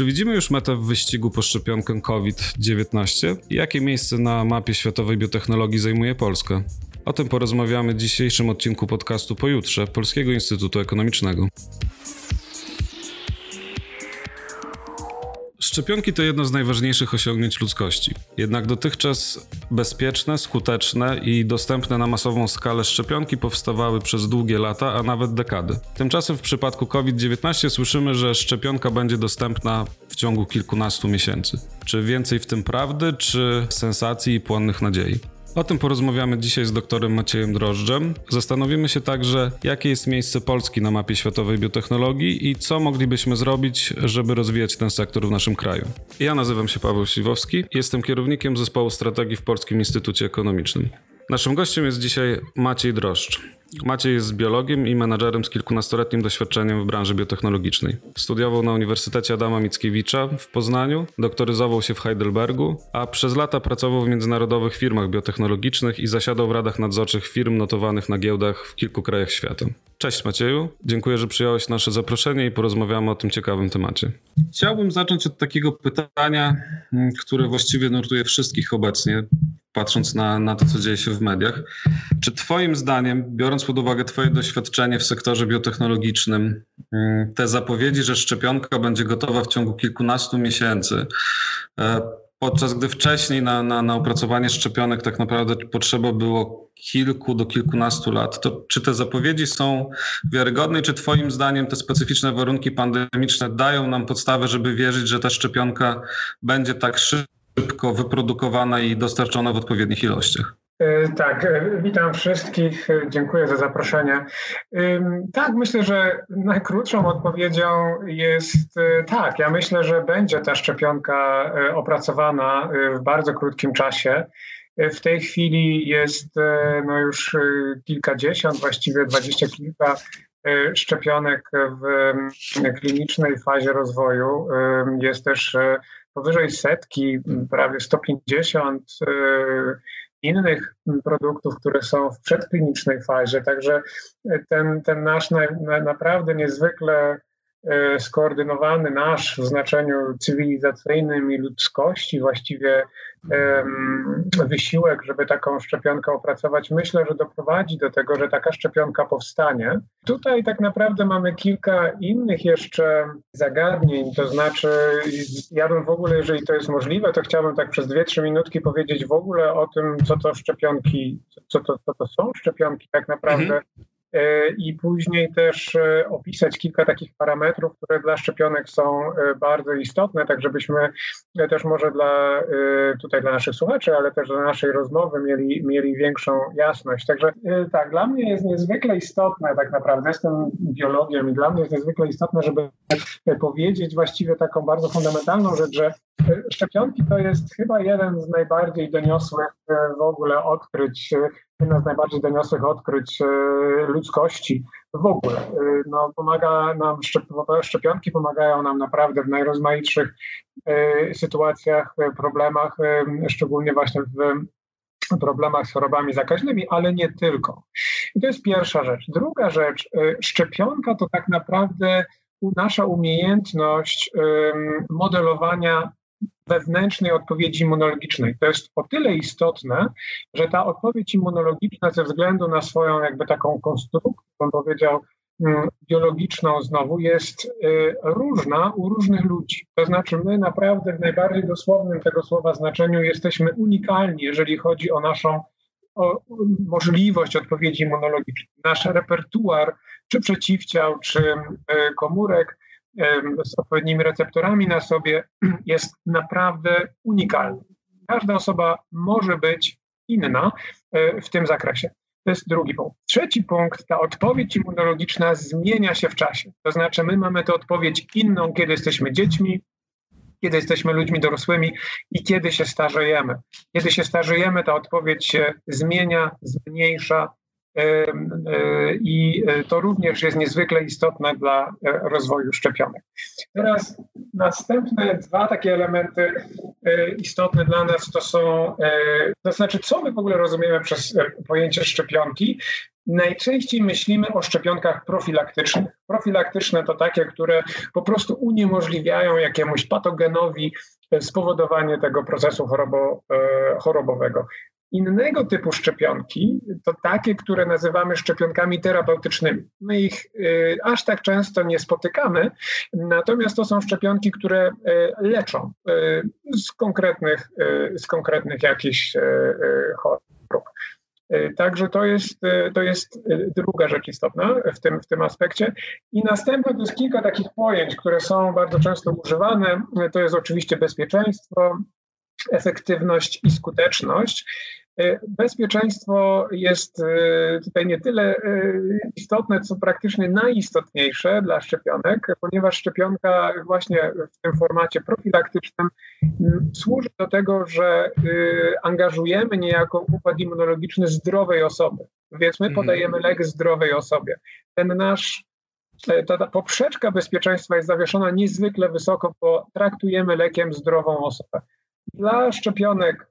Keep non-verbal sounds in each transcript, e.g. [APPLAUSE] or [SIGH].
Czy widzimy już metę w wyścigu po szczepionkę COVID-19? Jakie miejsce na mapie światowej biotechnologii zajmuje Polska? O tym porozmawiamy w dzisiejszym odcinku podcastu Pojutrze Polskiego Instytutu Ekonomicznego. Szczepionki to jedno z najważniejszych osiągnięć ludzkości. Jednak dotychczas bezpieczne, skuteczne i dostępne na masową skalę szczepionki powstawały przez długie lata, a nawet dekady. Tymczasem w przypadku COVID-19 słyszymy, że szczepionka będzie dostępna w ciągu kilkunastu miesięcy. Czy więcej w tym prawdy, czy sensacji i płonnych nadziei? O tym porozmawiamy dzisiaj z doktorem Maciejem Drożdżem. Zastanowimy się także, jakie jest miejsce Polski na mapie światowej biotechnologii i co moglibyśmy zrobić, żeby rozwijać ten sektor w naszym kraju. Ja nazywam się Paweł Siwowski, jestem kierownikiem zespołu strategii w Polskim Instytucie Ekonomicznym. Naszym gościem jest dzisiaj Maciej Drożdż. Maciej jest biologiem i menadżerem z kilkunastoletnim doświadczeniem w branży biotechnologicznej. Studiował na Uniwersytecie Adama Mickiewicza w Poznaniu, doktoryzował się w Heidelbergu, a przez lata pracował w międzynarodowych firmach biotechnologicznych i zasiadał w radach nadzorczych firm notowanych na giełdach w kilku krajach świata. Cześć Macieju, dziękuję, że przyjąłeś nasze zaproszenie i porozmawiamy o tym ciekawym temacie. Chciałbym zacząć od takiego pytania, mm, które właściwie nurtuje wszystkich obecnie, patrząc na, na to, co dzieje się w mediach. Czy Twoim zdaniem, biorąc pod uwagę Twoje doświadczenie w sektorze biotechnologicznym, mm, te zapowiedzi, że szczepionka będzie gotowa w ciągu kilkunastu miesięcy, e, podczas gdy wcześniej na, na, na opracowanie szczepionek tak naprawdę potrzeba było kilku do kilkunastu lat, to czy te zapowiedzi są wiarygodne i czy Twoim zdaniem te specyficzne warunki pandemiczne dają nam podstawę, żeby wierzyć, że ta szczepionka będzie tak szybko wyprodukowana i dostarczona w odpowiednich ilościach? E, tak, e, witam wszystkich, e, dziękuję za zaproszenie. Tak, myślę, że najkrótszą odpowiedzią jest tak. Ja myślę, że będzie ta szczepionka opracowana w bardzo krótkim czasie. W tej chwili jest no już kilkadziesiąt, właściwie dwadzieścia kilka szczepionek w klinicznej fazie rozwoju. Jest też powyżej setki, prawie 150 innych produktów, które są w przedklinicznej fazie. Także ten, ten nasz na, na, naprawdę niezwykle skoordynowany nasz w znaczeniu cywilizacyjnym i ludzkości właściwie wysiłek, żeby taką szczepionkę opracować, myślę, że doprowadzi do tego, że taka szczepionka powstanie. Tutaj tak naprawdę mamy kilka innych jeszcze zagadnień, to znaczy ja bym w ogóle, jeżeli to jest możliwe, to chciałbym tak przez dwie, trzy minutki powiedzieć w ogóle o tym, co to szczepionki, co to, co to są szczepionki tak naprawdę, mhm. E, i później też e, opisać kilka takich parametrów, które dla szczepionek są e, bardzo istotne, tak żebyśmy też może dla tutaj dla naszych słuchaczy, ale też dla naszej rozmowy mieli, mieli większą jasność. Także tak, dla mnie jest niezwykle istotne tak naprawdę, jestem biologiem i dla mnie jest niezwykle istotne, żeby powiedzieć właściwie taką bardzo fundamentalną rzecz, że szczepionki to jest chyba jeden z najbardziej doniosłych w ogóle odkryć jedna z najbardziej doniosłych odkryć e, ludzkości w ogóle. E, no, pomaga nam, szczepionki pomagają nam naprawdę w najrozmaitszych e, sytuacjach, problemach, szczególnie właśnie w problemach z chorobami zakaźnymi, ale nie tylko. I to jest pierwsza rzecz. Druga rzecz, szczepionka to tak naprawdę nasza umiejętność modelowania wewnętrznej odpowiedzi immunologicznej. To jest o tyle istotne, że ta odpowiedź immunologiczna ze względu na swoją jakby taką konstrukcję, bym powiedział, mm, biologiczną znowu jest y, różna u różnych ludzi. To znaczy my naprawdę w najbardziej dosłownym tego słowa znaczeniu jesteśmy unikalni, jeżeli chodzi o naszą o możliwość odpowiedzi immunologicznej. Nasz repertuar czy przeciwciał, czy y, komórek z odpowiednimi receptorami na sobie [CLEARS THROAT] jest naprawdę unikalny. Każda osoba może być inna e, w tym zakresie. To jest drugi punkt. Trzeci punkt, ta odpowiedź immunologiczna zmienia się w czasie. To znaczy, my mamy tę odpowiedź inną, kiedy jesteśmy dziećmi, kiedy jesteśmy ludźmi dorosłymi i kiedy się starzejemy. Kiedy się starzejemy, ta odpowiedź się zmienia, zmniejsza, i e, to również jest niezwykle istotne dla e, rozwoju szczepionek. Teraz następne dwa takie elementy istotne dla nas to są, to znaczy, co my w ogóle rozumiemy przez pojęcie szczepionki. najczęściej myślimy o szczepionkach profilaktycznych. Profilaktyczne to takie, które po prostu uniemożliwiają jakiemuś patogenowi spowodowanie tego procesu chorobo, chorobowego. Innego typu szczepionki to takie, które nazywamy szczepionkami terapeutycznymi. My ich y, aż tak często nie spotykamy, natomiast to są szczepionki, które y, leczą y, z konkretnych, z konkretnych jakichś chorób. Także to jest, to jest druga rzecz istotna w tym, w tym aspekcie. I następne to jest kilka takich pojęć, które są bardzo często używane. To jest oczywiście bezpieczeństwo, efektywność i skuteczność. E, bezpieczeństwo jest e, tutaj nie tyle e, istotne, co praktycznie najistotniejsze dla szczepionek, ponieważ szczepionka właśnie w tym formacie profilaktycznym służy do tego, że angażujemy niejako układ immunologiczny zdrowej osoby. Więc my mhm. podajemy lek zdrowej osobie. Ten nasz ta, ta poprzeczka bezpieczeństwa jest zawieszona niezwykle wysoko, bo traktujemy lekiem zdrową osobę. Dla szczepionek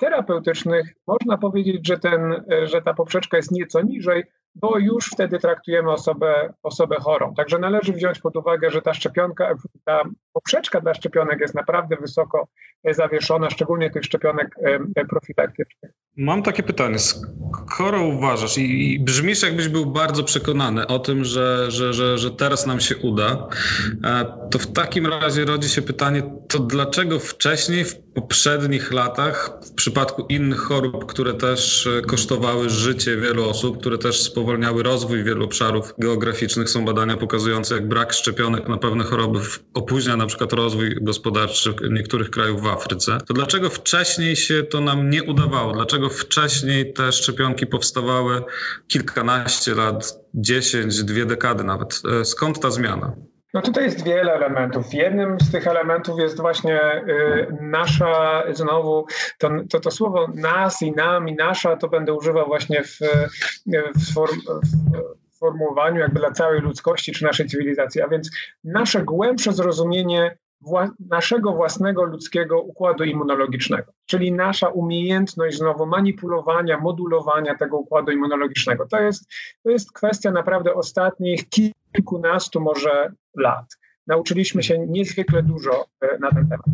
terapeutycznych można powiedzieć, że, ten, e, że ta poprzeczka jest nieco niżej, bo już wtedy traktujemy osobę, osobę chorą. Także należy wziąć pod uwagę, że ta szczepionka, ta poprzeczka dla szczepionek jest naprawdę wysoko zawieszona, szczególnie tych szczepionek profilaktycznych. Mam takie pytanie. Skoro uważasz i, i brzmisz, jakbyś był bardzo przekonany o tym, że, że, że, że teraz nam się uda, e, to w takim razie rodzi się pytanie, to dlaczego wcześniej, w poprzednich latach, w przypadku innych chorób, które też e, kosztowały życie wielu osób, które też spowolniały rozwój wielu obszarów geograficznych, są badania pokazujące, jak brak szczepionek na pewne choroby opóźnia na przykład rozwój gospodarczy niektórych krajów w Afryce, to dlaczego wcześniej się to nam nie udawało? Dlaczego wcześniej te szczepionki powstawały kilkanaście lat, dziesięć, dwie dekady nawet? E, skąd ta zmiana? No tutaj jest wiele elementów. Jednym z tych elementów jest właśnie y, nasza, znowu to, to, to, słowo nas i nam i nasza to będę używał właśnie w, w, form, w formułowaniu jakby dla całej ludzkości czy naszej cywilizacji, a więc nasze głębsze zrozumienie wła naszego własnego ludzkiego układu immunologicznego, czyli nasza umiejętność znowu manipulowania, modulowania tego układu immunologicznego. To jest, to jest kwestia naprawdę ostatnich kilkunastu może lat. Nauczyliśmy się niezwykle dużo e, na ten temat.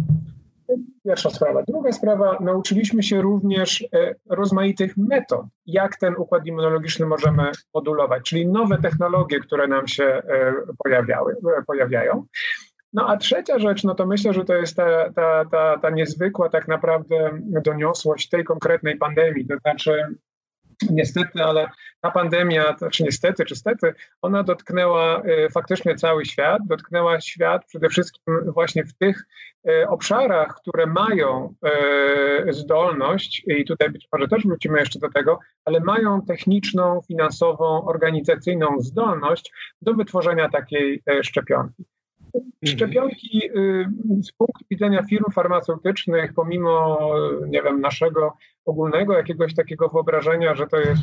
Pierwsza sprawa. Druga sprawa, nauczyliśmy się również e, rozmaitych metod, jak ten układ immunologiczny możemy modulować, czyli nowe technologie, które nam się e, pojawiały, pojawiają. No a trzecia rzecz, no to myślę, że to jest ta, ta, ta, ta niezwykła tak naprawdę doniosłość tej konkretnej pandemii. To znaczy, niestety, ale ta pandemia, to czy niestety, czy stety, ona dotknęła y, faktycznie cały świat, dotknęła świat przede wszystkim właśnie w tych y, obszarach, które mają y, zdolność, i tutaj być może też wrócimy jeszcze do tego, ale mają techniczną, finansową, organizacyjną zdolność do wytworzenia takiej szczepionki. Mhm. Szczepionki y, z punktu widzenia firm farmaceutycznych, pomimo nie wiem, naszego ogólnego jakiegoś takiego wyobrażenia, że to jest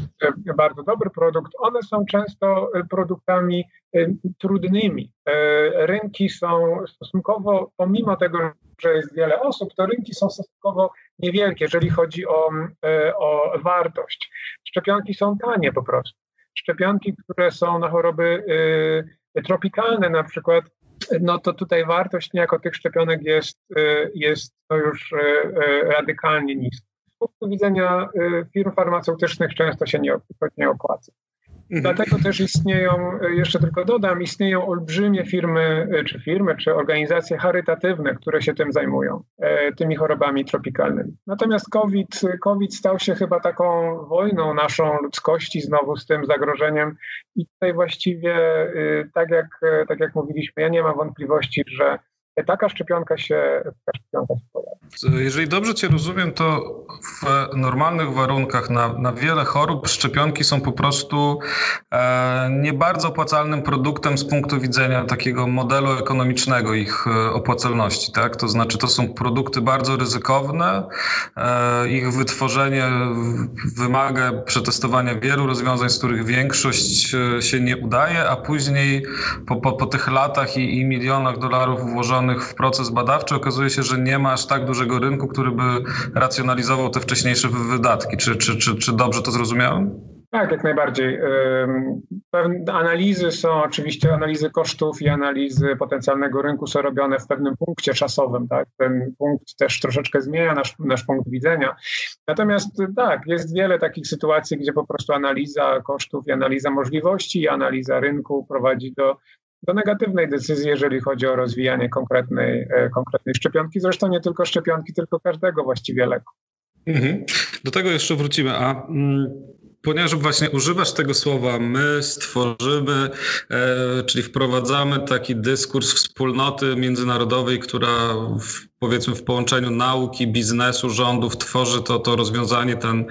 y, bardzo dobry produkt, one są często produktami y, trudnymi. Rynki są stosunkowo, pomimo tego, że jest wiele osób, to rynki są stosunkowo niewielkie, jeżeli chodzi o, o wartość. Szczepionki są tanie po prostu. Szczepionki, które są na choroby tropikalne na przykład, no to tutaj wartość niejako tych szczepionek jest, y, jest to już y, y, radykalnie niska. Z punktu widzenia firm farmaceutycznych często się nie, nie opłaca. Mhm. Dlatego też istnieją, jeszcze tylko dodam, istnieją olbrzymie firmy, czy firmy, czy organizacje charytatywne, które się tym zajmują, e, tymi chorobami tropikalnymi. Natomiast COVID, COVID stał się chyba taką wojną naszą ludzkości znowu z tym zagrożeniem i tutaj właściwie, y, tak jak, tak jak mówiliśmy, ja nie mam wątpliwości, że taka szczepionka się, taka szczepionka się pojawi. Jeżeli dobrze Cię rozumiem, to w normalnych warunkach na, na wiele chorób szczepionki są po prostu e, nie bardzo opłacalnym produktem z punktu widzenia takiego modelu ekonomicznego ich e, opłacalności. Tak? To znaczy, to są produkty bardzo ryzykowne. E, ich wytworzenie wymaga przetestowania wielu rozwiązań, z których większość e, się nie udaje, a później po, po, po tych latach i, i milionach dolarów włożonych w proces badawczy, okazuje się, że nie ma aż tak dużego rynku, który by racjonalizował te wcześniejsze wydatki. Czy, czy, czy, czy dobrze to zrozumiałem? Tak, jak najbardziej. Pewne analizy są oczywiście, analizy kosztów i analizy potencjalnego rynku są robione w pewnym punkcie czasowym. Tak? Ten punkt też troszeczkę zmienia nasz, nasz punkt widzenia. Natomiast tak, jest wiele takich sytuacji, gdzie po prostu analiza kosztów i analiza możliwości i analiza rynku prowadzi do do negatywnej decyzji, jeżeli chodzi o rozwijanie konkretnej, e, konkretnej szczepionki. Zresztą nie tylko szczepionki, tylko każdego właściwie leku. Mhm. Do tego jeszcze wrócimy. A mm, ponieważ właśnie używasz tego słowa, my stworzymy, e, czyli wprowadzamy taki dyskurs wspólnoty międzynarodowej, która w, powiedzmy w połączeniu nauki, biznesu, rządów tworzy to, to rozwiązanie, ten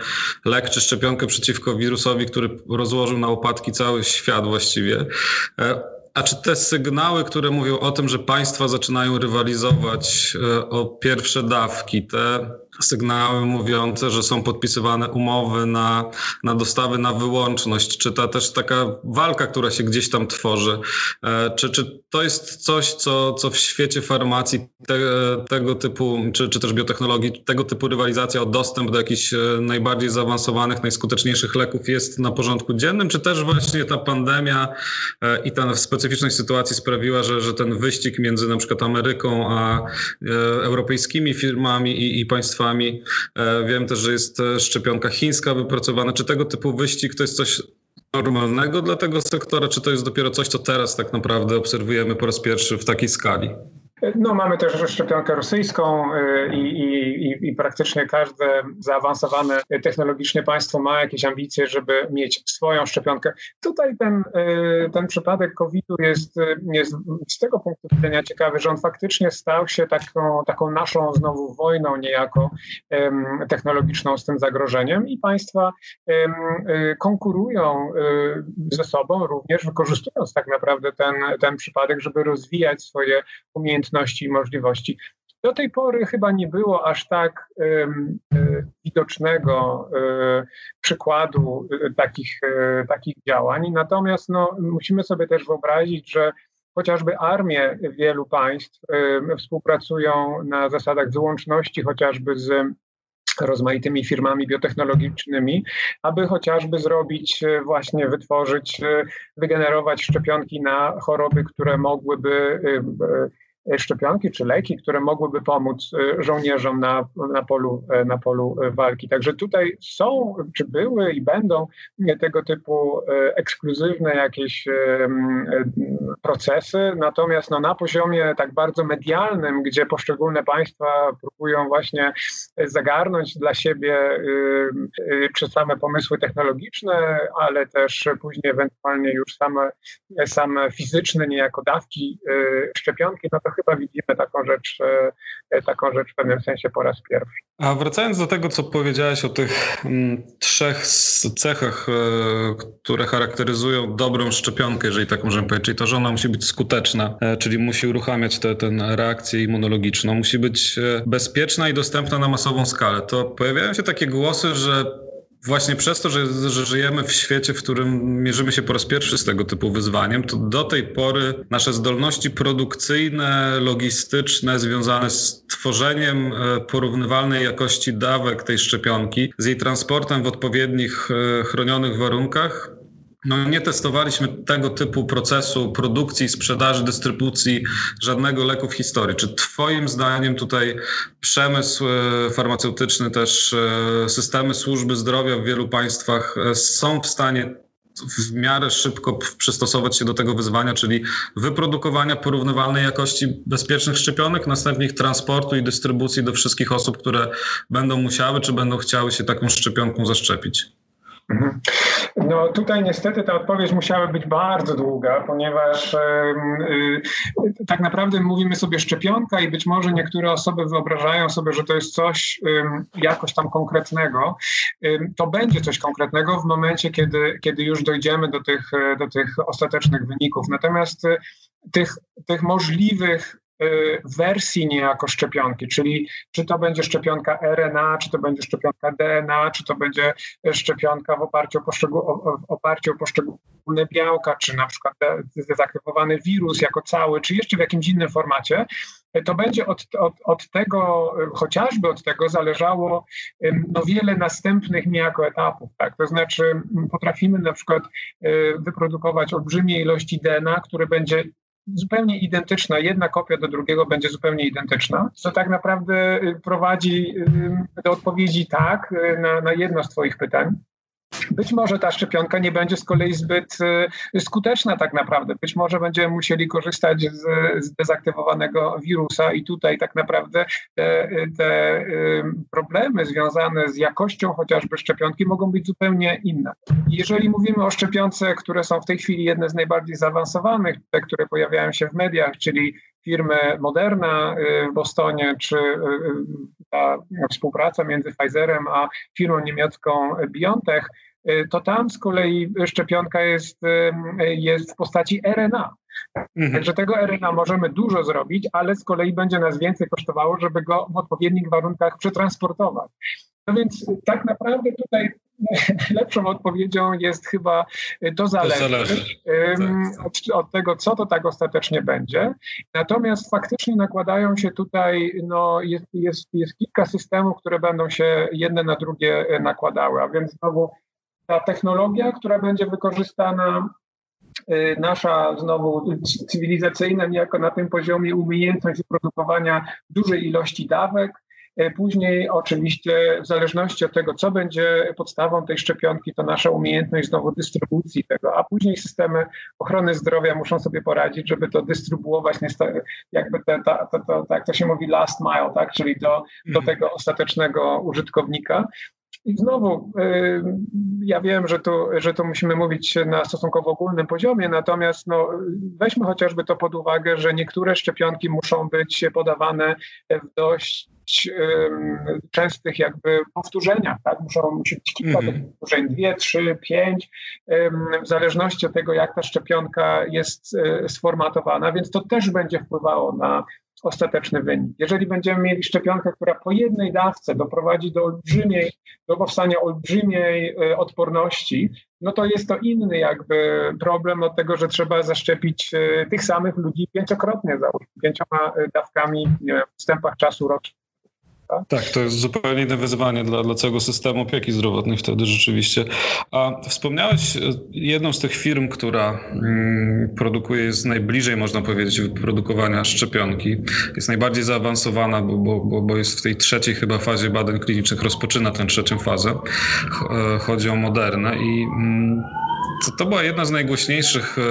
lek czy szczepionkę przeciwko wirusowi, który rozłożył na opadki cały świat właściwie. E, a czy te sygnały, które mówią o tym, że państwa zaczynają rywalizować e, o pierwsze dawki, te sygnały mówiące, że są podpisywane umowy na, na dostawy na wyłączność, czy ta też taka walka, która się gdzieś tam tworzy, e, czy, czy to jest coś, co, co w świecie farmacji te, tego typu, czy, czy też biotechnologii, tego typu rywalizacja o dostęp do jakichś e, najbardziej zaawansowanych, najskuteczniejszych leków jest na porządku dziennym, czy też właśnie ta pandemia e, i ta specyficzność sytuacji sprawiła, że, że ten wyścig między na przykład Ameryką a europejskimi firmami i, i państwami E, wiem też, że jest e, szczepionka chińska wypracowana. Czy tego typu wyścig to jest coś normalnego dla tego sektora, czy to jest dopiero coś, co teraz tak naprawdę obserwujemy po raz pierwszy w takiej skali? No, mamy też szczepionkę rosyjską y, i, i, i, praktycznie każde zaawansowane technologicznie państwo ma jakieś ambicje, żeby mieć swoją szczepionkę. Tutaj ten, y, ten przypadek COVID-u jest, jest z tego punktu widzenia ciekawy, że on faktycznie stał się taką, taką naszą znowu wojną niejako technologiczną z tym zagrożeniem i państwa y, konkurują ze sobą również wykorzystując tak naprawdę ten, ten przypadek, żeby rozwijać swoje umiejętności umiejętności i możliwości. Do tej pory chyba nie było aż tak um, widocznego um, przykładu um, takich, takich działań. Natomiast no, musimy sobie też wyobrazić, że chociażby armie wielu państw współpracują na zasadach wyłączności, chociażby z rozmaitymi firmami biotechnologicznymi, aby chociażby zrobić, właśnie wytworzyć, wygenerować szczepionki na choroby, które mogłyby E, szczepionki czy leki, które mogłyby pomóc e, żołnierzom na, na, polu, e, na polu walki. Także tutaj są, czy były i będą tego typu ekskluzywne jakieś procesy, natomiast no, na poziomie tak bardzo medialnym, gdzie poszczególne państwa próbują właśnie zagarnąć dla siebie czy same pomysły technologiczne, ale też później ewentualnie już same, same fizyczne niejako dawki szczepionki, no to chyba widzimy taką rzecz, e, taką rzecz w pewnym sensie po raz pierwszy. A wracając do tego, co powiedziałeś o tych mm, trzech cechach, e, które charakteryzują dobrą szczepionkę, jeżeli tak możemy powiedzieć, czyli to, że ona musi być skuteczna, e, czyli musi uruchamiać tę reakcję immunologiczną, musi być e, bezpieczna i dostępna na masową skalę, to pojawiają się takie głosy, że właśnie przez to, że, że, żyjemy w świecie, w którym mierzymy się po raz pierwszy z tego typu wyzwaniem, to do tej pory nasze zdolności produkcyjne, logistyczne, związane z tworzeniem e, porównywalnej jakości dawek tej szczepionki, z jej transportem w odpowiednich e, chronionych warunkach, no, nie testowaliśmy tego typu procesu produkcji, sprzedaży, dystrybucji żadnego leku w historii. Czy Twoim zdaniem tutaj przemysł e, farmaceutyczny, też e, systemy służby zdrowia w wielu państwach e, są w stanie w miarę szybko przystosować się do tego wyzwania, czyli wyprodukowania porównywalnej jakości bezpiecznych szczepionek, następnie ich transportu i dystrybucji do wszystkich osób, które będą musiały czy będą chciały się taką szczepionką zaszczepić? Mhm. No tutaj niestety ta odpowiedź musiała być bardzo długa, ponieważ yy, tak naprawdę mówimy sobie szczepionka i być może niektóre osoby wyobrażają sobie, że to jest coś yy, jakoś tam konkretnego. Yy, to będzie coś konkretnego w momencie, kiedy, kiedy już dojdziemy do tych, do tych ostatecznych wyników. Natomiast y, tych, tych możliwych wersji niejako szczepionki, czyli czy to będzie szczepionka RNA, czy to będzie szczepionka DNA, czy to będzie szczepionka w oparciu o, w oparciu o poszczególne białka, czy na przykład dezaktywowany wirus jako cały, czy jeszcze w jakimś innym formacie, to będzie od, od, od tego, chociażby od tego zależało no, wiele następnych niejako etapów. Tak? To znaczy potrafimy na przykład wyprodukować olbrzymie ilości DNA, które będzie zupełnie identyczna, jedna kopia do drugiego będzie zupełnie identyczna, co tak naprawdę prowadzi do odpowiedzi tak na, na jedno z Twoich pytań. Być może ta szczepionka nie będzie z kolei zbyt y, skuteczna tak naprawdę. Być może będziemy musieli korzystać z, z dezaktywowanego wirusa i tutaj tak naprawdę te, te y, problemy związane z jakością chociażby szczepionki mogą być zupełnie inne. Jeżeli mówimy o szczepionce, które są w tej chwili jedne z najbardziej zaawansowanych, te, które pojawiają się w mediach, czyli firmy Moderna y, w Bostonie, czy ta współpraca między Pfizerem a firmą niemiecką BioNTech, to tam z kolei szczepionka jest, y, jest w postaci RNA. Mhm. Także tego RNA możemy dużo zrobić, ale z kolei będzie nas więcej kosztowało, żeby go w odpowiednich warunkach przetransportować. No więc tak naprawdę tutaj [LAUGHS] lepszą odpowiedzią jest chyba to zależy, to zależy. Tak. Od, od, tego, co to tak ostatecznie będzie. Natomiast faktycznie nakładają się tutaj, no, jest, jest, jest kilka systemów, które będą się jedne na drugie nakładały, a więc znowu ta technologia, która będzie wykorzystana, y, nasza znowu cywilizacyjna, niejako na tym poziomie umiejętność produkowania dużej ilości dawek, y, Później oczywiście w zależności od tego, co będzie podstawą tej szczepionki, to nasza umiejętność znowu dystrybucji tego, a później systemy ochrony zdrowia muszą sobie poradzić, żeby to dystrybuować, jakby te, ta, to, to, tak to się mówi last mile, tak? czyli do, do mhm. tego ostatecznego użytkownika. I znowu, ja wiem, że tu, że tu musimy mówić na stosunkowo ogólnym poziomie, natomiast no, weźmy chociażby to pod uwagę, że niektóre szczepionki muszą być podawane w dość częstych jakby powtórzeniach, tak? Muszą musi być kilka mm powtórzeń, dwie, trzy, pięć, w zależności od tego, jak ta szczepionka jest e, sformatowana, więc to też będzie wpływało na ostateczny wynik. Jeżeli będziemy mieli szczepionkę, która po jednej dawce doprowadzi do olbrzymiej, do powstania olbrzymiej e, odporności, no to jest to inny jakby problem od tego, że trzeba zaszczepić e, tych samych ludzi pięciokrotnie, załóżmy, pięcioma dawkami nie wiem, w wstępach czasu rocznych. Tak? tak, to jest zupełnie inne wyzwanie dla, dla całego systemu opieki zdrowotnej wtedy rzeczywiście. A wspomniałeś e, jedną z tych firm, która mm, produkuje, jest najbliżej, można powiedzieć, wyprodukowania szczepionki. Jest najbardziej zaawansowana, bo, bo, bo jest w tej trzeciej chyba fazie badań klinicznych, rozpoczyna tę trzecią fazę. E, chodzi o Modernę i mm, to, to była jedna z najgłośniejszych e,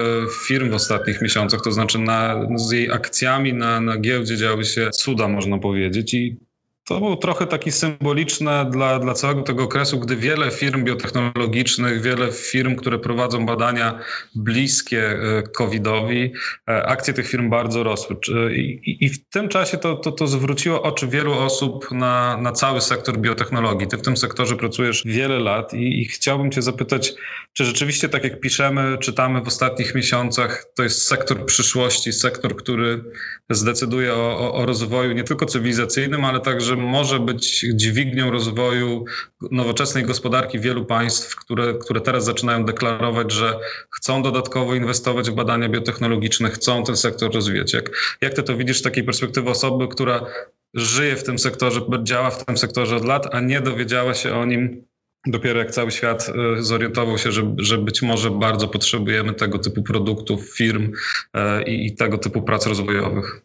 firm w ostatnich miesiącach, to znaczy na, z jej akcjami na, na giełdzie działy się cuda, można powiedzieć. I to był trochę taki symboliczne dla, dla całego tego okresu, gdy wiele firm biotechnologicznych, wiele firm, które prowadzą badania bliskie e, COVID-owi, e, akcje tych firm bardzo rosły. I, i w tym czasie to, to, to zwróciło oczy wielu osób na, na cały sektor biotechnologii. Ty w tym sektorze pracujesz wiele lat i, i chciałbym Cię zapytać, czy rzeczywiście tak jak piszemy, czytamy w ostatnich miesiącach, to jest sektor przyszłości, sektor, który zdecyduje o, o, o rozwoju nie tylko cywilizacyjnym, ale także może być dźwignią rozwoju nowoczesnej gospodarki wielu państw, które, które teraz zaczynają deklarować, że chcą dodatkowo inwestować w badania biotechnologiczne, chcą ten sektor rozwijać. Jak, jak ty to widzisz z takiej perspektywy osoby, która żyje w tym sektorze, działa w tym sektorze od lat, a nie dowiedziała się o nim dopiero jak cały świat e, zorientował się, że, że być może bardzo potrzebujemy tego typu produktów, firm e, i, i tego typu prac rozwojowych.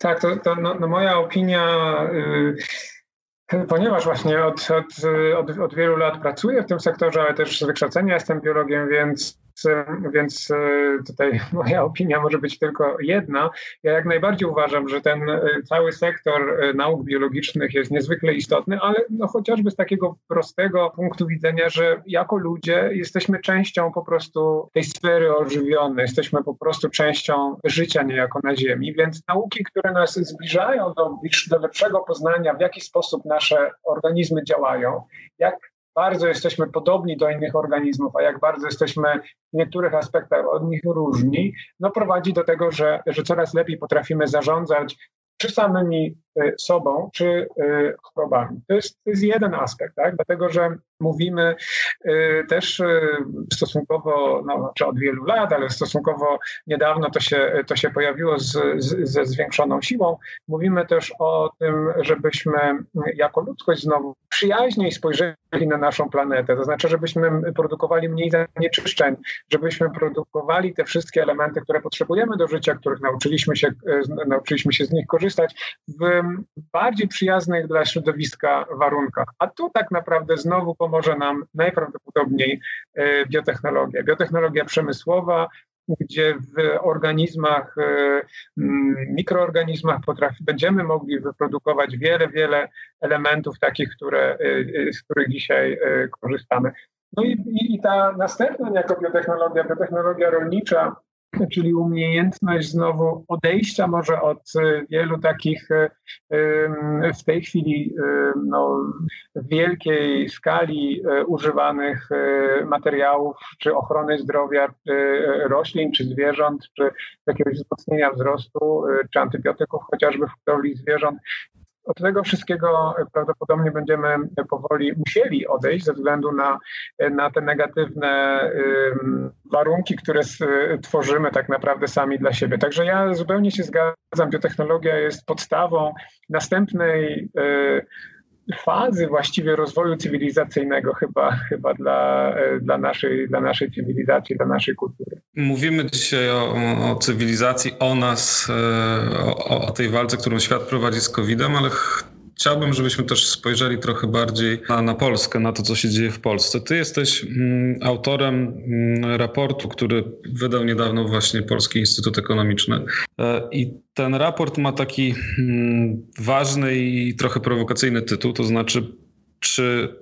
Tak, to, to no, no moja opinia, yy, ponieważ właśnie od, od, od, od wielu lat pracuję w tym sektorze, ale też z wykształcenia jestem biologiem, więc więc e, tutaj [LAUGHS] moja opinia może być tylko jedna. Ja jak najbardziej uważam, że ten e, cały sektor e, nauk biologicznych jest niezwykle istotny, ale no chociażby z takiego prostego punktu widzenia, że jako ludzie jesteśmy częścią po prostu tej sfery ożywionej, jesteśmy po prostu częścią życia niejako na Ziemi, więc nauki, które nas zbliżają do, do lepszego poznania, w jaki sposób nasze organizmy działają, jak bardzo jesteśmy podobni do innych organizmów, a jak bardzo jesteśmy w niektórych aspektach od nich różni, no prowadzi do tego, że, że coraz lepiej potrafimy zarządzać czy samymi sobą czy chorobami. To jest, to jest jeden aspekt, tak? dlatego że mówimy też stosunkowo, no, czy od wielu lat, ale stosunkowo niedawno to się, to się pojawiło z, z, ze zwiększoną siłą. Mówimy też o tym, żebyśmy jako ludzkość znowu przyjaźniej spojrzeli na naszą planetę, to znaczy, żebyśmy produkowali mniej zanieczyszczeń, żebyśmy produkowali te wszystkie elementy, które potrzebujemy do życia, których nauczyliśmy się, e, nauczyliśmy się z nich korzystać w bardziej przyjaznych dla środowiska warunkach. A tu tak naprawdę znowu pomoże nam najprawdopodobniej e, biotechnologia. Biotechnologia przemysłowa, gdzie w organizmach, e, mikroorganizmach potrafi, będziemy mogli wyprodukować wiele, wiele elementów takich, które, z których dzisiaj korzystamy. No i, i ta następna jako biotechnologia, biotechnologia rolnicza, [CLEARS THROAT] czyli umiejętność znowu odejścia może od e, wielu takich e, w tej chwili no, w wielkiej skali używanych materiałów, czy ochrony zdrowia roślin, czy zwierząt, czy jakiegoś wzmocnienia wzrostu, czy antybiotyków chociażby w hodowli zwierząt. Od tego wszystkiego prawdopodobnie będziemy powoli musieli odejść ze względu na, na te negatywne warunki, które tworzymy tak naprawdę sami dla siebie. Także ja zupełnie się zgadzam, biotechnologia jest podstawą następnej fazy właściwie rozwoju cywilizacyjnego chyba, chyba dla, dla, naszej, dla naszej cywilizacji, dla naszej kultury. Mówimy dzisiaj o, o cywilizacji, o nas, e, o, o tej walce, którą świat prowadzi z COVID-em, ale Chciałbym, żebyśmy też spojrzeli trochę bardziej na, na, Polskę, na to, co się dzieje w Polsce. Ty jesteś mm, autorem mm, raportu, który wydał niedawno właśnie Polski Instytut Ekonomiczny. E, I ten raport ma taki mm, ważny i trochę prowokacyjny tytuł, to znaczy, czy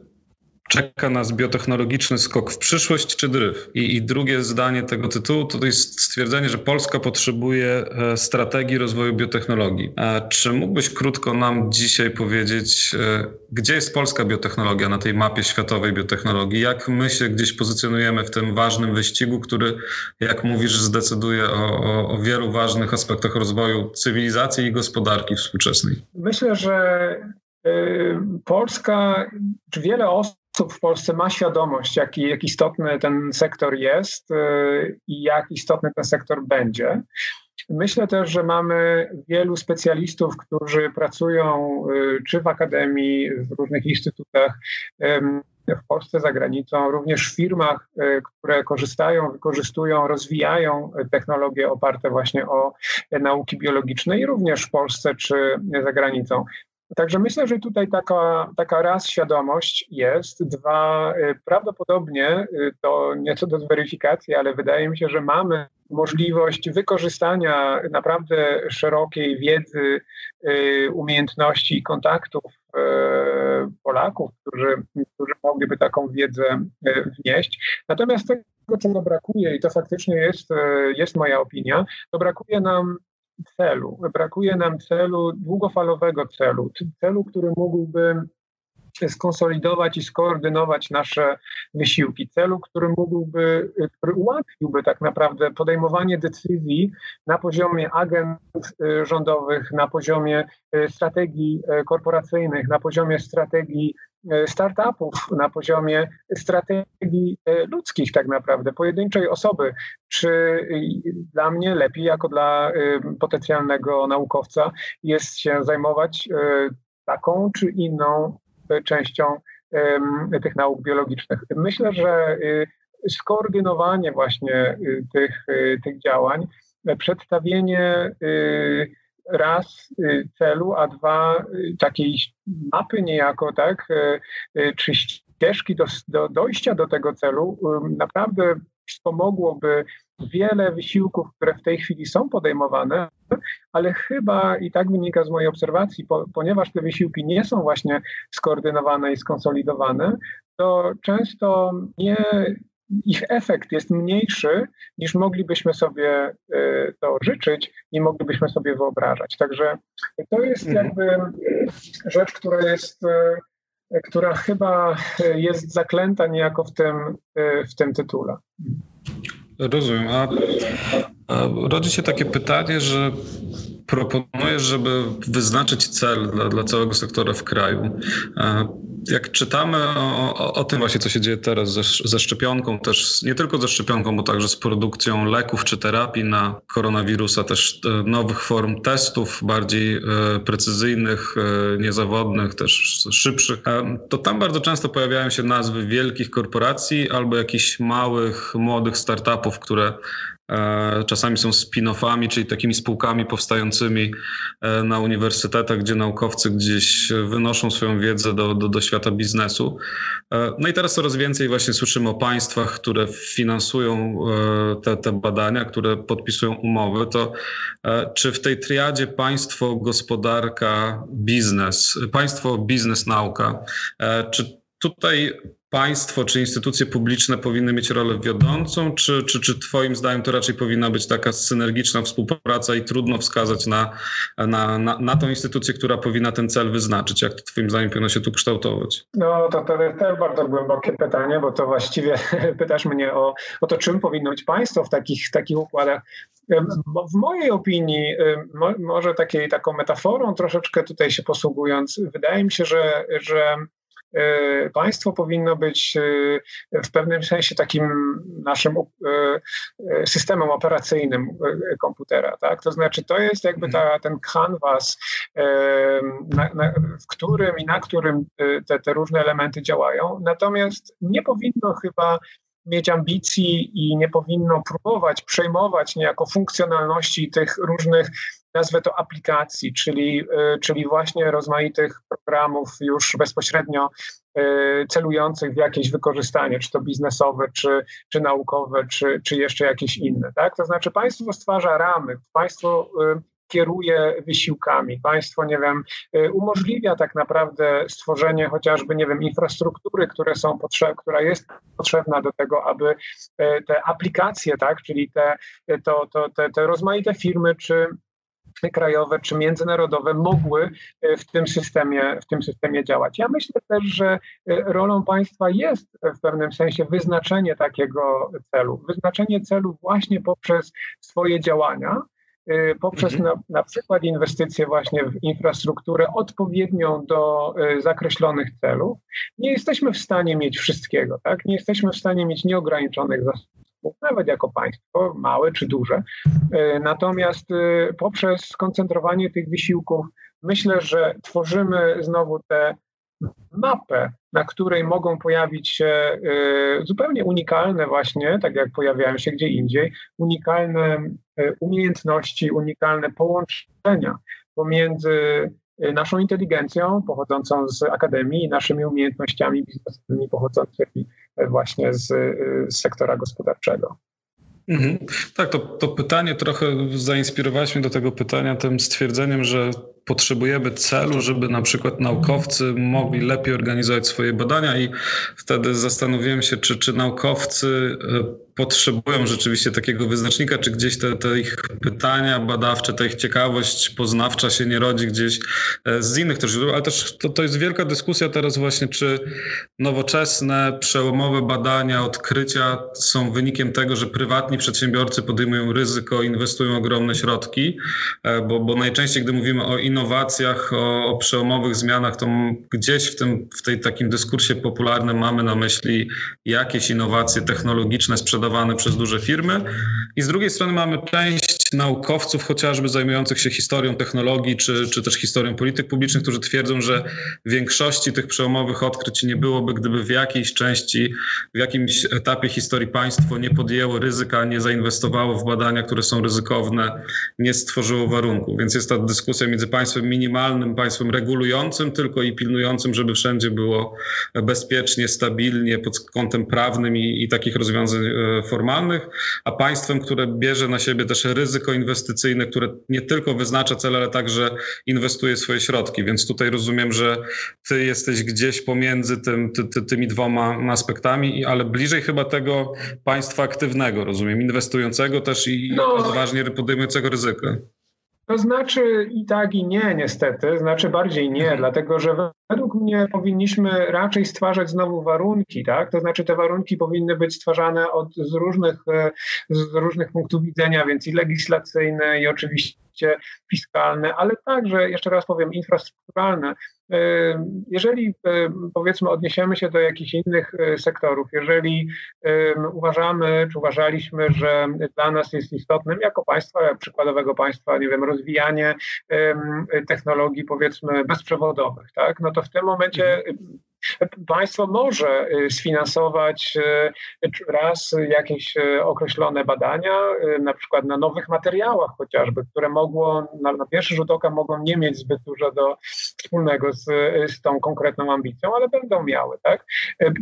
czeka nas biotechnologiczny skok w przyszłość czy dryf? I, I, drugie zdanie tego tytułu to jest stwierdzenie, że Polska potrzebuje e, strategii rozwoju biotechnologii. E, czy mógłbyś krótko nam dzisiaj powiedzieć, e, gdzie jest polska biotechnologia na tej mapie światowej biotechnologii? Jak my się gdzieś pozycjonujemy w tym ważnym wyścigu, który, jak mówisz, zdecyduje o, o, o wielu ważnych aspektach rozwoju cywilizacji i gospodarki współczesnej? Myślę, że Polska, czy wiele osób w Polsce ma świadomość, jaki, jak istotny ten sektor jest y, i jak istotny ten sektor będzie. Myślę też, że mamy wielu specjalistów, którzy pracują y, czy w akademii, w różnych instytutach w Polsce, za granicą, również w firmach, które korzystają, wykorzystują, rozwijają technologie oparte właśnie o nauki biologiczne i również w Polsce czy za granicą. Także myślę, że tutaj taka, taka raz świadomość jest, dwa y, prawdopodobnie y, to nieco do zweryfikacji, ale wydaje mi się, że mamy możliwość wykorzystania naprawdę szerokiej wiedzy, y, umiejętności i kontaktów Polaków, którzy, którzy mogliby taką wiedzę wnieść. Natomiast tego, czego brakuje, i to faktycznie jest, jest moja opinia, to brakuje nam celu. Brakuje nam celu, długofalowego celu, celu, który mógłby skonsolidować i skoordynować nasze wysiłki, celu, który mógłby, który ułatwiłby tak naprawdę podejmowanie decyzji na poziomie agent y, rządowych, na poziomie y, strategii y, korporacyjnych, na poziomie strategii startupów na poziomie strategii e, ludzkich, tak naprawdę, pojedynczej osoby. Czy dla mnie lepiej, jako dla e, potencjalnego naukowca, jest się zajmować taką czy inną częścią tych nauk biologicznych? Myślę, że skoordynowanie właśnie tych, tych działań, przedstawienie raz y, celu, a dwa y, takiej mapy niejako, tak, y, czy ścieżki do, do dojścia do tego celu naprawdę wspomogłoby wiele wysiłków, które w tej chwili są podejmowane, ale chyba i tak wynika z mojej obserwacji, po, ponieważ te wysiłki nie są właśnie skoordynowane i skonsolidowane, to często nie, ich efekt jest mniejszy niż moglibyśmy sobie y, to życzyć i moglibyśmy sobie wyobrażać. Także to jest mhm. jakby rzecz, która jest, y, która chyba jest zaklęta niejako w tym, y, w tym tytule. Rozumiem. A, a rodzi się takie pytanie, że proponujesz, żeby wyznaczyć cel dla, dla całego sektora w kraju. Jak czytamy o, o, o, tym właśnie, co się dzieje teraz ze, ze szczepionką, też nie tylko ze szczepionką, bo także z produkcją leków czy terapii na koronawirusa, też e, nowych form testów, bardziej e, precyzyjnych, e, niezawodnych, też szybszych, to tam bardzo często pojawiają się nazwy wielkich korporacji albo jakichś małych, młodych startupów, które czasami są spin-offami, czyli takimi spółkami powstającymi e, na uniwersytetach, gdzie naukowcy gdzieś wynoszą swoją wiedzę do, do, do świata biznesu. E, no i teraz coraz więcej właśnie słyszymy o państwach, które finansują te, te badania, które podpisują umowy. To czy w tej triadzie państwo, gospodarka, biznes, państwo, biznes, nauka, czy tutaj państwo czy instytucje publiczne powinny mieć rolę wiodącą, czy, czy, czy Twoim zdaniem to raczej powinna być taka synergiczna współpraca i trudno wskazać na, na, na, na tą instytucję, która powinna ten cel wyznaczyć? Jak to Twoim zdaniem powinno się tu kształtować? No to, to jest też bardzo głębokie pytanie, bo to właściwie [LAUGHS] pytasz mnie o, o to, czym powinno być państwo w takich, takich układach. W mojej opinii, może takiej, taką metaforą troszeczkę tutaj się posługując, wydaje mi się, że, że państwo powinno być e, w pewnym sensie takim naszym e, systemem operacyjnym komputera. Tak? To znaczy, to jest jakby ta, mhm. ten canvas, na, na, w którym i na którym te, te różne elementy działają. Natomiast nie powinno chyba mieć ambicji i nie powinno próbować przejmować niejako funkcjonalności tych różnych nazwę to aplikacji, czyli, y, czyli właśnie rozmaitych programów już bezpośrednio y, celujących w jakieś wykorzystanie, czy to biznesowe, czy, czy naukowe, czy, czy jeszcze jakieś inne. Tak? To znaczy państwo stwarza ramy, państwo y, kieruje wysiłkami. Państwo, nie wiem, umożliwia tak naprawdę stworzenie chociażby, nie wiem, infrastruktury, które są potrzeb, która jest potrzebna do tego, aby te aplikacje, tak, czyli te, to, to, te, te rozmaite firmy czy krajowe czy międzynarodowe mogły w tym systemie, w tym systemie działać. Ja myślę też, że rolą państwa jest w pewnym sensie wyznaczenie takiego celu. Wyznaczenie celu właśnie poprzez swoje działania, poprzez mhm. na, na, przykład inwestycje właśnie w infrastrukturę odpowiednią do zakreślonych celów. Nie jesteśmy w stanie mieć wszystkiego, tak? Nie jesteśmy w stanie mieć nieograniczonych zasobów nawet jako państwo, małe czy duże. E, natomiast poprzez skoncentrowanie tych wysiłków, myślę, że tworzymy znowu tę mapę, na której mogą pojawić się e, zupełnie unikalne właśnie, tak jak pojawiają się gdzie indziej, unikalne umiejętności, unikalne połączenia pomiędzy naszą inteligencją pochodzącą z akademii i naszymi umiejętnościami biznesowymi pochodzącymi właśnie z, z sektora gospodarczego. Mhm. Tak, to, to pytanie trochę zainspirowałeś mnie do tego pytania tym stwierdzeniem, że potrzebujemy celu, żeby na przykład naukowcy mogli lepiej organizować swoje badania i wtedy zastanowiłem się, czy, czy naukowcy e, potrzebują rzeczywiście takiego wyznacznika, czy gdzieś te, te, ich pytania badawcze, ta ich ciekawość poznawcza się nie rodzi gdzieś e, z innych też źródeł, ale też to, to jest wielka dyskusja teraz właśnie, czy nowoczesne, przełomowe badania, odkrycia są wynikiem tego, że prywatni przedsiębiorcy podejmują ryzyko, inwestują ogromne środki, e, bo, bo najczęściej, gdy mówimy o innowacjach, o, o przełomowych zmianach, to gdzieś w tym w tej takim dyskursie popularnym mamy na myśli jakieś innowacje technologiczne sprzedawane przez duże firmy i z drugiej strony mamy część naukowców chociażby zajmujących się historią technologii czy, czy też historią polityk publicznych, którzy twierdzą, że większości tych przełomowych odkryć nie byłoby, gdyby w jakiejś części, w jakimś etapie historii państwo nie podjęło ryzyka, nie zainwestowało w badania, które są ryzykowne, nie stworzyło warunków. Więc jest ta dyskusja między państwem minimalnym, państwem regulującym tylko i pilnującym, żeby wszędzie było bezpiecznie, stabilnie pod kątem prawnym i, i takich rozwiązań e, formalnych, a państwem, które bierze na siebie też ryzyko inwestycyjne, które nie tylko wyznacza cele, ale także inwestuje swoje środki. Więc tutaj rozumiem, że ty jesteś gdzieś pomiędzy tym, ty, ty, tymi dwoma aspektami, ale bliżej chyba tego państwa aktywnego, rozumiem, inwestującego też i no, odważnie podejmującego ryzyko. To znaczy i tak, i nie, niestety. Znaczy bardziej nie, mhm. dlatego że według mnie powinniśmy raczej stwarzać znowu warunki, tak? To znaczy te warunki powinny być stwarzane od, z, różnych, e, z różnych punktów widzenia, więc i legislacyjne, i oczywiście fiskalne, ale także, jeszcze raz powiem, infrastrukturalne. Jeżeli powiedzmy odniesiemy się do jakichś innych e, sektorów, jeżeli uważamy, czy uważaliśmy, że dla nas jest istotnym jako państwa, przykładowego państwa, nie wiem, rozwijanie technologii powiedzmy bezprzewodowych, tak, no to w tym momencie mhm. Państwo może y, sfinansować y, raz jakieś y, określone badania, na przykład na nowych materiałach chociażby, które mogło, na, na pierwszy rzut oka mogą nie mieć zbyt dużo do wspólnego z, z tą konkretną ambicją, ale będą miały, tak?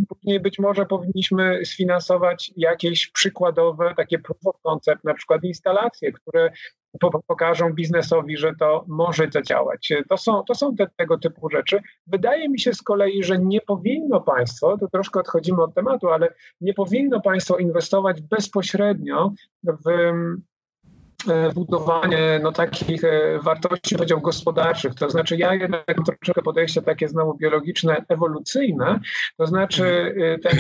Później być może powinniśmy sfinansować jakieś przykładowe, takie proof of concept, na przykład instalacje, które pokażą biznesowi, że to może zadziałać. To są, to są te, tego typu rzeczy. Wydaje mi się z kolei, że nie powinno państwo, to troszkę odchodzimy od tematu, ale nie powinno państwo inwestować bezpośrednio w budowanie no, takich e, wartości, powiedział, gospodarczych. To znaczy, ja jednak troszeczkę podejście takie znowu biologiczne, ewolucyjne, to znaczy e, ten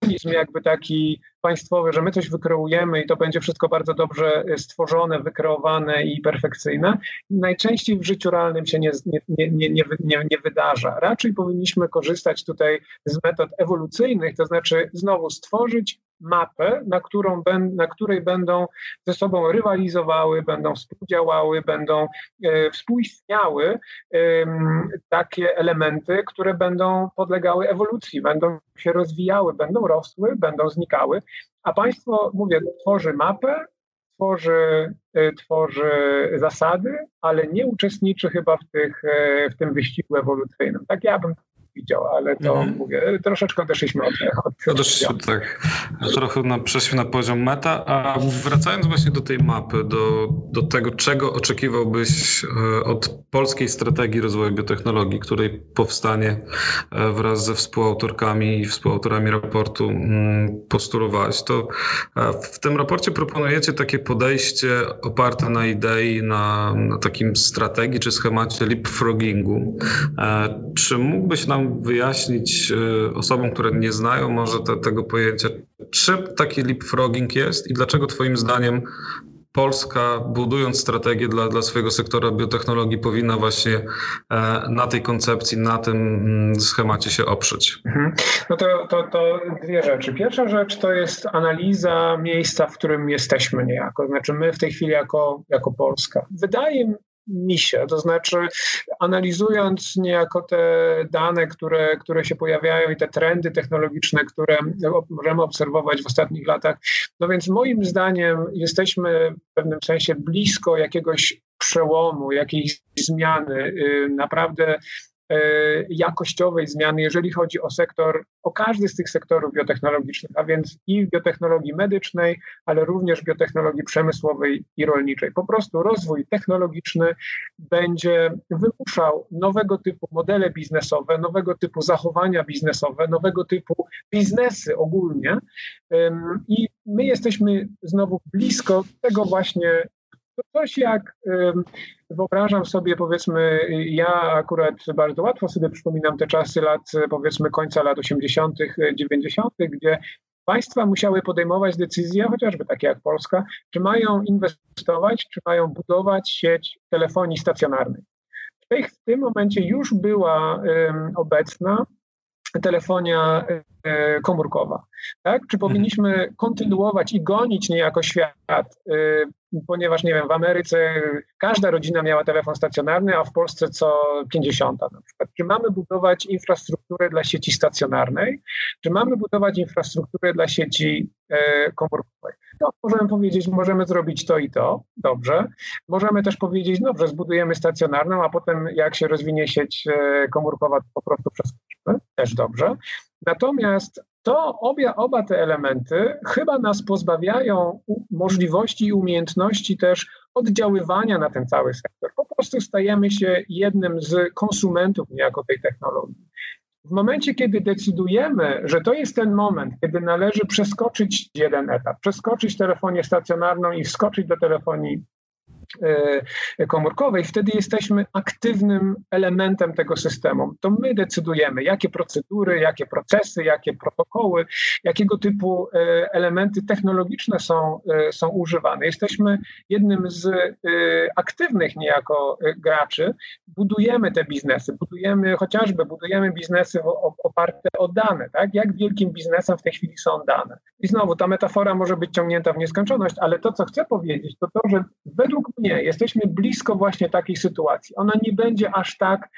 kreacjonizm jakby taki państwowy, że my coś wykreujemy i to będzie wszystko bardzo dobrze stworzone, wykreowane i perfekcyjne, najczęściej w życiu realnym się nie, nie, nie, nie, nie, nie wydarza. Raczej powinniśmy korzystać tutaj z metod ewolucyjnych, to znaczy znowu stworzyć mapę, na, którą, na której będą ze sobą rywalizowały, będą współdziałały, będą e, współistniały e, takie elementy, które będą podlegały ewolucji, będą się rozwijały, będą rosły, będą znikały, a państwo, mówię, tworzy mapę, tworzy, e, tworzy zasady, ale nie uczestniczy chyba w, tych, e, w tym wyścigu ewolucyjnym. Tak ja bym widział, ale to mm. mówię, troszeczkę odeszliśmy od, od Odeszliśmy, tak, trochę na, przeszliśmy na poziom meta, a wracając właśnie do tej mapy, do, do tego, czego oczekiwałbyś e, od polskiej strategii rozwoju biotechnologii, której powstanie e, wraz ze współautorkami i współautorami raportu mm, postulowałeś, to e, w tym raporcie proponujecie takie podejście oparte na idei, na, na takim strategii czy schemacie leapfroggingu. Czy mógłbyś nam wyjaśnić e, osobom, które nie znają może te, tego pojęcia, czym taki leapfrogging jest i dlaczego Twoim zdaniem Polska, budując strategię dla, dla swojego sektora biotechnologii, powinna właśnie e, na tej koncepcji, na tym mm, schemacie się oprzeć? Mhm. No to, to, to dwie rzeczy. Pierwsza rzecz to jest analiza miejsca, w którym jesteśmy niejako. Znaczy my w tej chwili jako, jako Polska. Wydaje misie. To znaczy, analizując niejako te dane, które, które się pojawiają i te trendy technologiczne, które możemy obserwować w ostatnich latach, no więc moim zdaniem jesteśmy w pewnym sensie blisko jakiegoś przełomu, jakiejś zmiany. Y, naprawdę jakościowej zmiany, jeżeli chodzi o sektor, o każdy z tych sektorów biotechnologicznych, a więc i biotechnologii medycznej, ale również biotechnologii przemysłowej i rolniczej. Po prostu rozwój technologiczny będzie wymuszał nowego typu modele biznesowe, nowego typu zachowania biznesowe, nowego typu biznesy ogólnie. I my jesteśmy znowu blisko tego właśnie coś jak wyobrażam sobie, powiedzmy, ja akurat bardzo łatwo sobie przypominam te czasy lat, powiedzmy, końca lat 80., 90., gdzie państwa musiały podejmować decyzje, chociażby takie jak Polska, czy mają inwestować, czy mają budować sieć telefonii stacjonarnej. W, tej, w tym momencie już była um, obecna telefonia e, komórkowa. Tak? Czy powinniśmy kontynuować i gonić niejako świat e, ponieważ nie wiem, w Ameryce każda rodzina miała telefon stacjonarny, a w Polsce co 50 na przykład. Czy mamy budować infrastrukturę dla sieci stacjonarnej, czy mamy budować infrastrukturę dla sieci e, komórkowej? No, możemy powiedzieć, możemy zrobić to i to, dobrze. Możemy też powiedzieć, dobrze, zbudujemy stacjonarną, a potem jak się rozwinie sieć e, komórkowa, to po prostu przeskoczymy, też dobrze. Natomiast to obie, oba te elementy chyba nas pozbawiają możliwości i umiejętności też oddziaływania na ten cały sektor. Po prostu stajemy się jednym z konsumentów niejako tej technologii. W momencie, kiedy decydujemy, że to jest ten moment, kiedy należy przeskoczyć jeden etap, przeskoczyć telefonię stacjonarną i wskoczyć do telefonii komórkowej, wtedy jesteśmy aktywnym elementem tego systemu. To my decydujemy, jakie procedury, jakie procesy, jakie protokoły, jakiego typu elementy technologiczne są, są używane. Jesteśmy jednym z aktywnych niejako graczy. Budujemy te biznesy, budujemy chociażby, budujemy biznesy oparte o dane, tak? Jak wielkim biznesem w tej chwili są dane. I znowu ta metafora może być ciągnięta w nieskończoność, ale to, co chcę powiedzieć, to to, że według mnie jesteśmy blisko właśnie takiej sytuacji. Ona nie będzie aż tak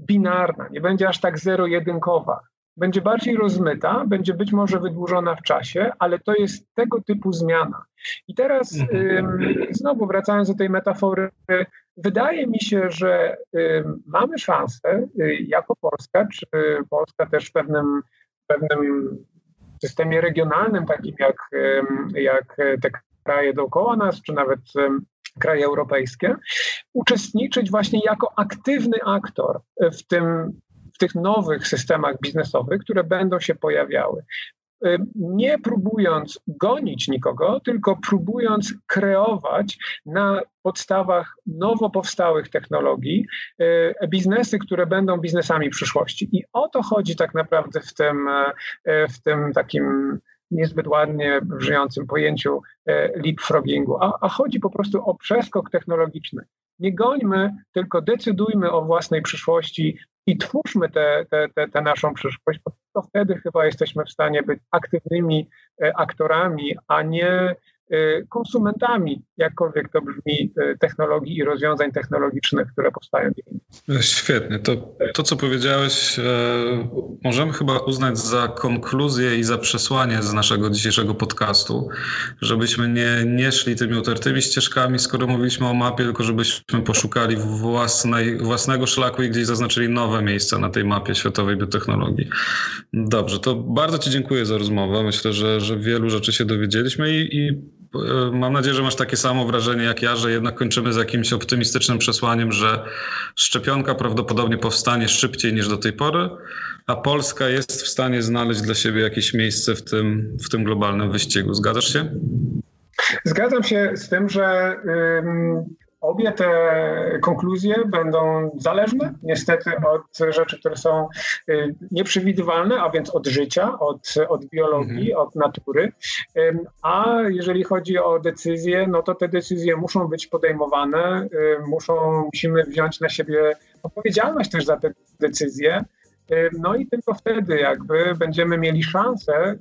binarna, nie będzie aż tak zero-jedynkowa. Będzie bardziej rozmyta, będzie być może wydłużona w czasie, ale to jest tego typu zmiana. I teraz mhm. znowu wracając do tej metafory, wydaje mi się, że mamy szansę y, jako Polska, czy Polska też w pewnym, pewnym systemie regionalnym, takim jak, jak te kraje dookoła nas, czy nawet kraje europejskie, uczestniczyć właśnie jako aktywny aktor w tym w tych nowych systemach biznesowych, które będą się pojawiały. Nie próbując gonić nikogo, tylko próbując kreować na podstawach nowo powstałych technologii e, biznesy, które będą biznesami przyszłości. I o to chodzi tak naprawdę w tym, e, w tym takim niezbyt ładnie żyjącym pojęciu e, leapfroggingu, a, a chodzi po prostu o przeskok technologiczny. Nie gońmy, tylko decydujmy o własnej przyszłości i twórzmy tę te, te, te, naszą przyszłość, bo to wtedy chyba jesteśmy w stanie być aktywnymi e, aktorami, a nie konsumentami, jakkolwiek to brzmi, y, technologii i rozwiązań technologicznych, które powstają dzięki Świetnie. To, to, co powiedziałeś, e, możemy chyba uznać za konkluzję i za przesłanie z naszego dzisiejszego podcastu, żebyśmy nie, nie szli tymi utartymi ścieżkami, skoro mówiliśmy o mapie, tylko żebyśmy poszukali własnej, własnego szlaku i gdzieś zaznaczyli nowe miejsca na tej mapie światowej biotechnologii. Dobrze, to bardzo Ci dziękuję za rozmowę. Myślę, że, że wielu rzeczy się dowiedzieliśmy i, i E, mam nadzieję, że masz takie samo wrażenie jak ja, że jednak kończymy z jakimś optymistycznym przesłaniem, że szczepionka prawdopodobnie powstanie szybciej niż do tej pory, a Polska jest w stanie znaleźć dla siebie jakieś miejsce w tym, w tym globalnym wyścigu. Zgadzasz się? Zgadzam się z tym, że Obie te konkluzje będą zależne niestety od rzeczy, które są y, nieprzewidywalne, a więc od życia, od, od biologii, mhm. od natury. A jeżeli chodzi o decyzje, no to te decyzje muszą być podejmowane, y, muszą, musimy wziąć na siebie odpowiedzialność też za te decyzje. No i tylko wtedy jakby będziemy mieli szansę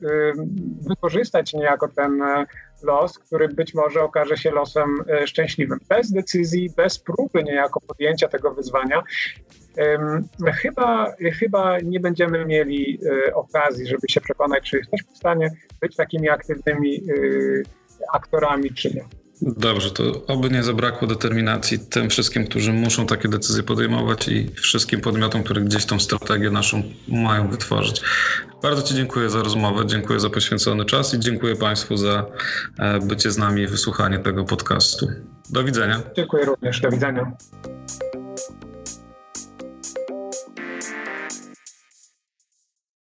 wykorzystać niejako ten los, który być może okaże się losem e, szczęśliwym. Bez decyzji, bez próby niejako podjęcia tego wyzwania, chyba, chyba nie będziemy mieli e, okazji, żeby się przekonać, czy jesteśmy w stanie być takimi aktywnymi e, aktorami, czy nie. Dobrze, to oby nie zabrakło determinacji tym wszystkim, którzy muszą takie decyzje podejmować i wszystkim podmiotom, które gdzieś tą strategię naszą mają wytworzyć. Bardzo Ci dziękuję za rozmowę, dziękuję za poświęcony czas i dziękuję Państwu za e, bycie z nami i wysłuchanie tego podcastu. Do widzenia. Dziękuję również, do widzenia.